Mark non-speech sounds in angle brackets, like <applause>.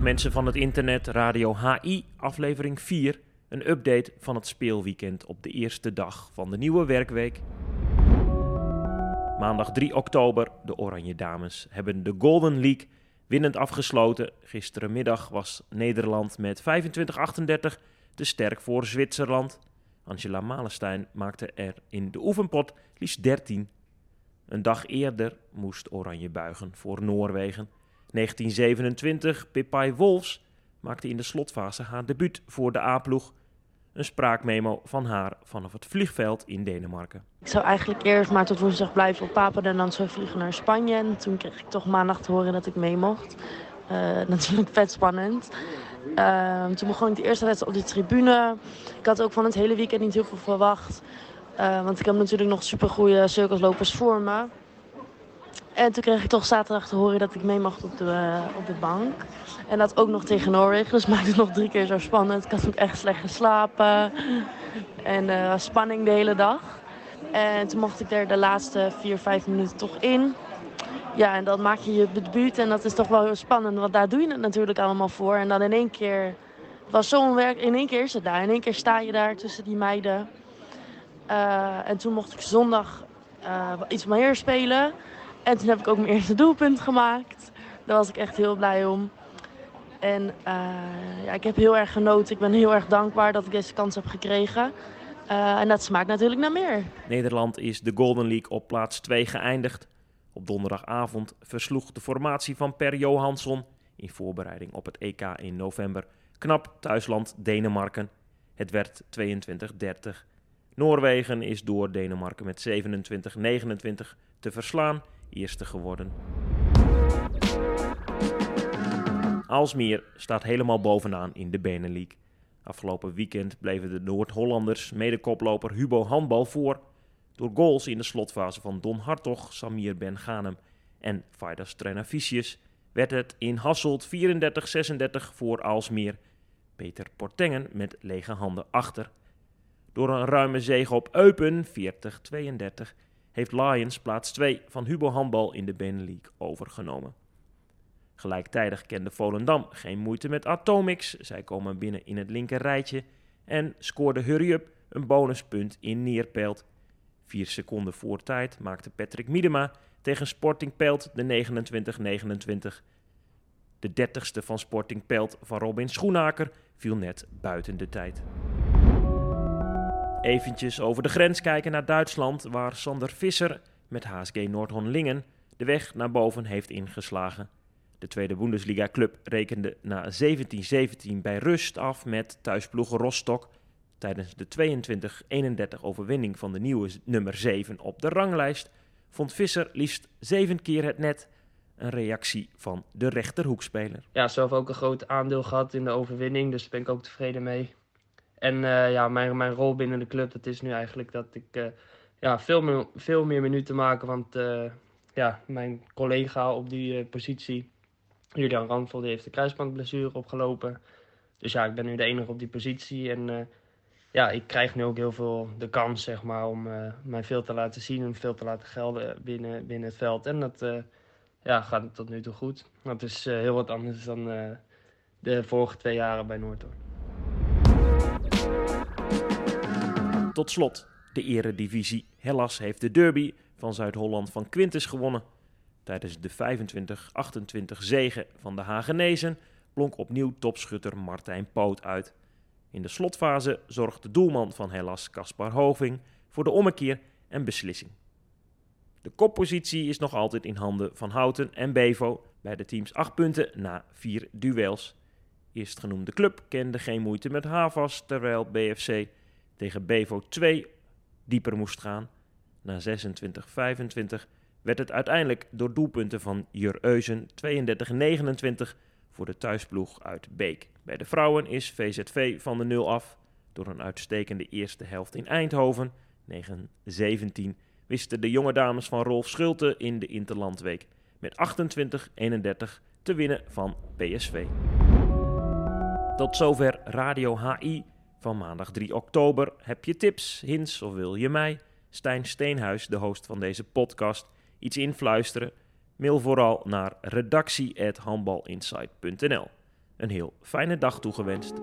mensen van het internet, Radio HI, aflevering 4. Een update van het speelweekend op de eerste dag van de nieuwe werkweek. Maandag 3 oktober, de Oranje Dames hebben de Golden League winnend afgesloten. Gisterenmiddag was Nederland met 25-38 te sterk voor Zwitserland. Angela Malenstein maakte er in de oefenpot liefst 13. Een dag eerder moest Oranje buigen voor Noorwegen. 1927, Pippai Wolfs maakte in de slotfase haar debuut voor de A-ploeg. Een spraakmemo van haar vanaf het vliegveld in Denemarken. Ik zou eigenlijk eerst maar tot woensdag blijven op Papen en dan zou vliegen naar Spanje. En toen kreeg ik toch maandag te horen dat ik mee mocht. Uh, <laughs> natuurlijk vet spannend. Uh, toen begon ik de eerste wedstrijd op de tribune. Ik had ook van het hele weekend niet heel veel verwacht. Uh, want ik heb natuurlijk nog supergoeie cirkelslopers voor me. En toen kreeg ik toch zaterdag te horen dat ik mee mocht op de, uh, op de bank. En dat ook nog tegen Noorwegen. Dus maakte het nog drie keer zo spannend. Ik had ook echt slecht geslapen. En uh, spanning de hele dag. En toen mocht ik er de laatste vier, vijf minuten toch in. Ja, en dan maak je je debuut. En dat is toch wel heel spannend. Want daar doe je het natuurlijk allemaal voor. En dan in één keer was zo'n werk. In één keer is het daar. In één keer sta je daar tussen die meiden. Uh, en toen mocht ik zondag iets meer spelen. En toen heb ik ook mijn eerste doelpunt gemaakt. Daar was ik echt heel blij om. En uh, ja, ik heb heel erg genoten. Ik ben heel erg dankbaar dat ik deze kans heb gekregen. Uh, en dat smaakt natuurlijk naar meer. Nederland is de Golden League op plaats 2 geëindigd. Op donderdagavond versloeg de formatie van Per Johansson in voorbereiding op het EK in november knap thuisland Denemarken. Het werd 22-30. Noorwegen is door Denemarken met 27-29 te verslaan eerste geworden. Aalsmeer staat helemaal bovenaan in de Benelink. Afgelopen weekend bleven de Noord-Hollanders medekoploper Hubo Handbal voor. Door goals in de slotfase van Don Hartog, Samir Ben Ghanem en Faidas Trenavicius werd het in Hasselt 34-36 voor Aalsmeer. Peter Portengen met lege handen achter. Door een ruime zege op Eupen 40-32 heeft Lions plaats 2 van Hubo Handbal in de Benelink overgenomen. Gelijktijdig kende Volendam geen moeite met Atomics. Zij komen binnen in het linker rijtje en scoorde Hurry Up een bonuspunt in Neerpelt. Vier seconden voor tijd maakte Patrick Miedema tegen Sporting Pelt de 29-29. De dertigste van Sporting Pelt van Robin Schoenaker viel net buiten de tijd. Eventjes over de grens kijken naar Duitsland, waar Sander Visser met HSG Noordhorn-Lingen de weg naar boven heeft ingeslagen. De tweede Bundesliga-club rekende na 17-17 bij rust af met thuisploeg Rostock. Tijdens de 22-31 overwinning van de nieuwe nummer 7 op de ranglijst vond Visser liefst zeven keer het net. Een reactie van de rechterhoekspeler. Ja, zelf ook een groot aandeel gehad in de overwinning, dus daar ben ik ook tevreden mee. En uh, ja, mijn, mijn rol binnen de club, dat is nu eigenlijk dat ik uh, ja, veel, meer, veel meer minuten maak. Want uh, ja, mijn collega op die positie, Julian Randvold, die heeft de kruisbandblessure opgelopen. Dus ja, ik ben nu de enige op die positie. En ja, ik krijg nu ook heel veel de kans, zeg maar, om mij veel te laten zien en veel te laten gelden binnen, binnen het veld. En dat ja, gaat tot nu toe goed. Dat is heel wat anders dan de vorige twee jaren bij Noordhoorn. Tot slot de eredivisie. Hellas heeft de derby van Zuid-Holland van Quintus gewonnen. Tijdens de 25-28 zegen van de Hagenezen blonk opnieuw topschutter Martijn Poot uit. In de slotfase zorgt de doelman van Hellas, Caspar Hoving, voor de ommekeer en beslissing. De koppositie is nog altijd in handen van Houten en Bevo, bij de teams 8 punten na 4 duels. Eerstgenoemde club kende geen moeite met Havas, terwijl BFC tegen Bevo 2 dieper moest gaan. Na 26-25 werd het uiteindelijk door doelpunten van Jur Eusen 32-29 voor de thuisploeg uit Beek. Bij de vrouwen is VZV van de 0 af. Door een uitstekende eerste helft in Eindhoven, 9-17, wisten de jonge dames van Rolf Schulte in de Interlandweek met 28-31 te winnen van PSV. Tot zover Radio HI van maandag 3 oktober. Heb je tips, hints of wil je mij, Stijn Steenhuis, de host van deze podcast, iets influisteren? Mail vooral naar redactie.handbalinsight.nl. een heel fijne dag toegewenst.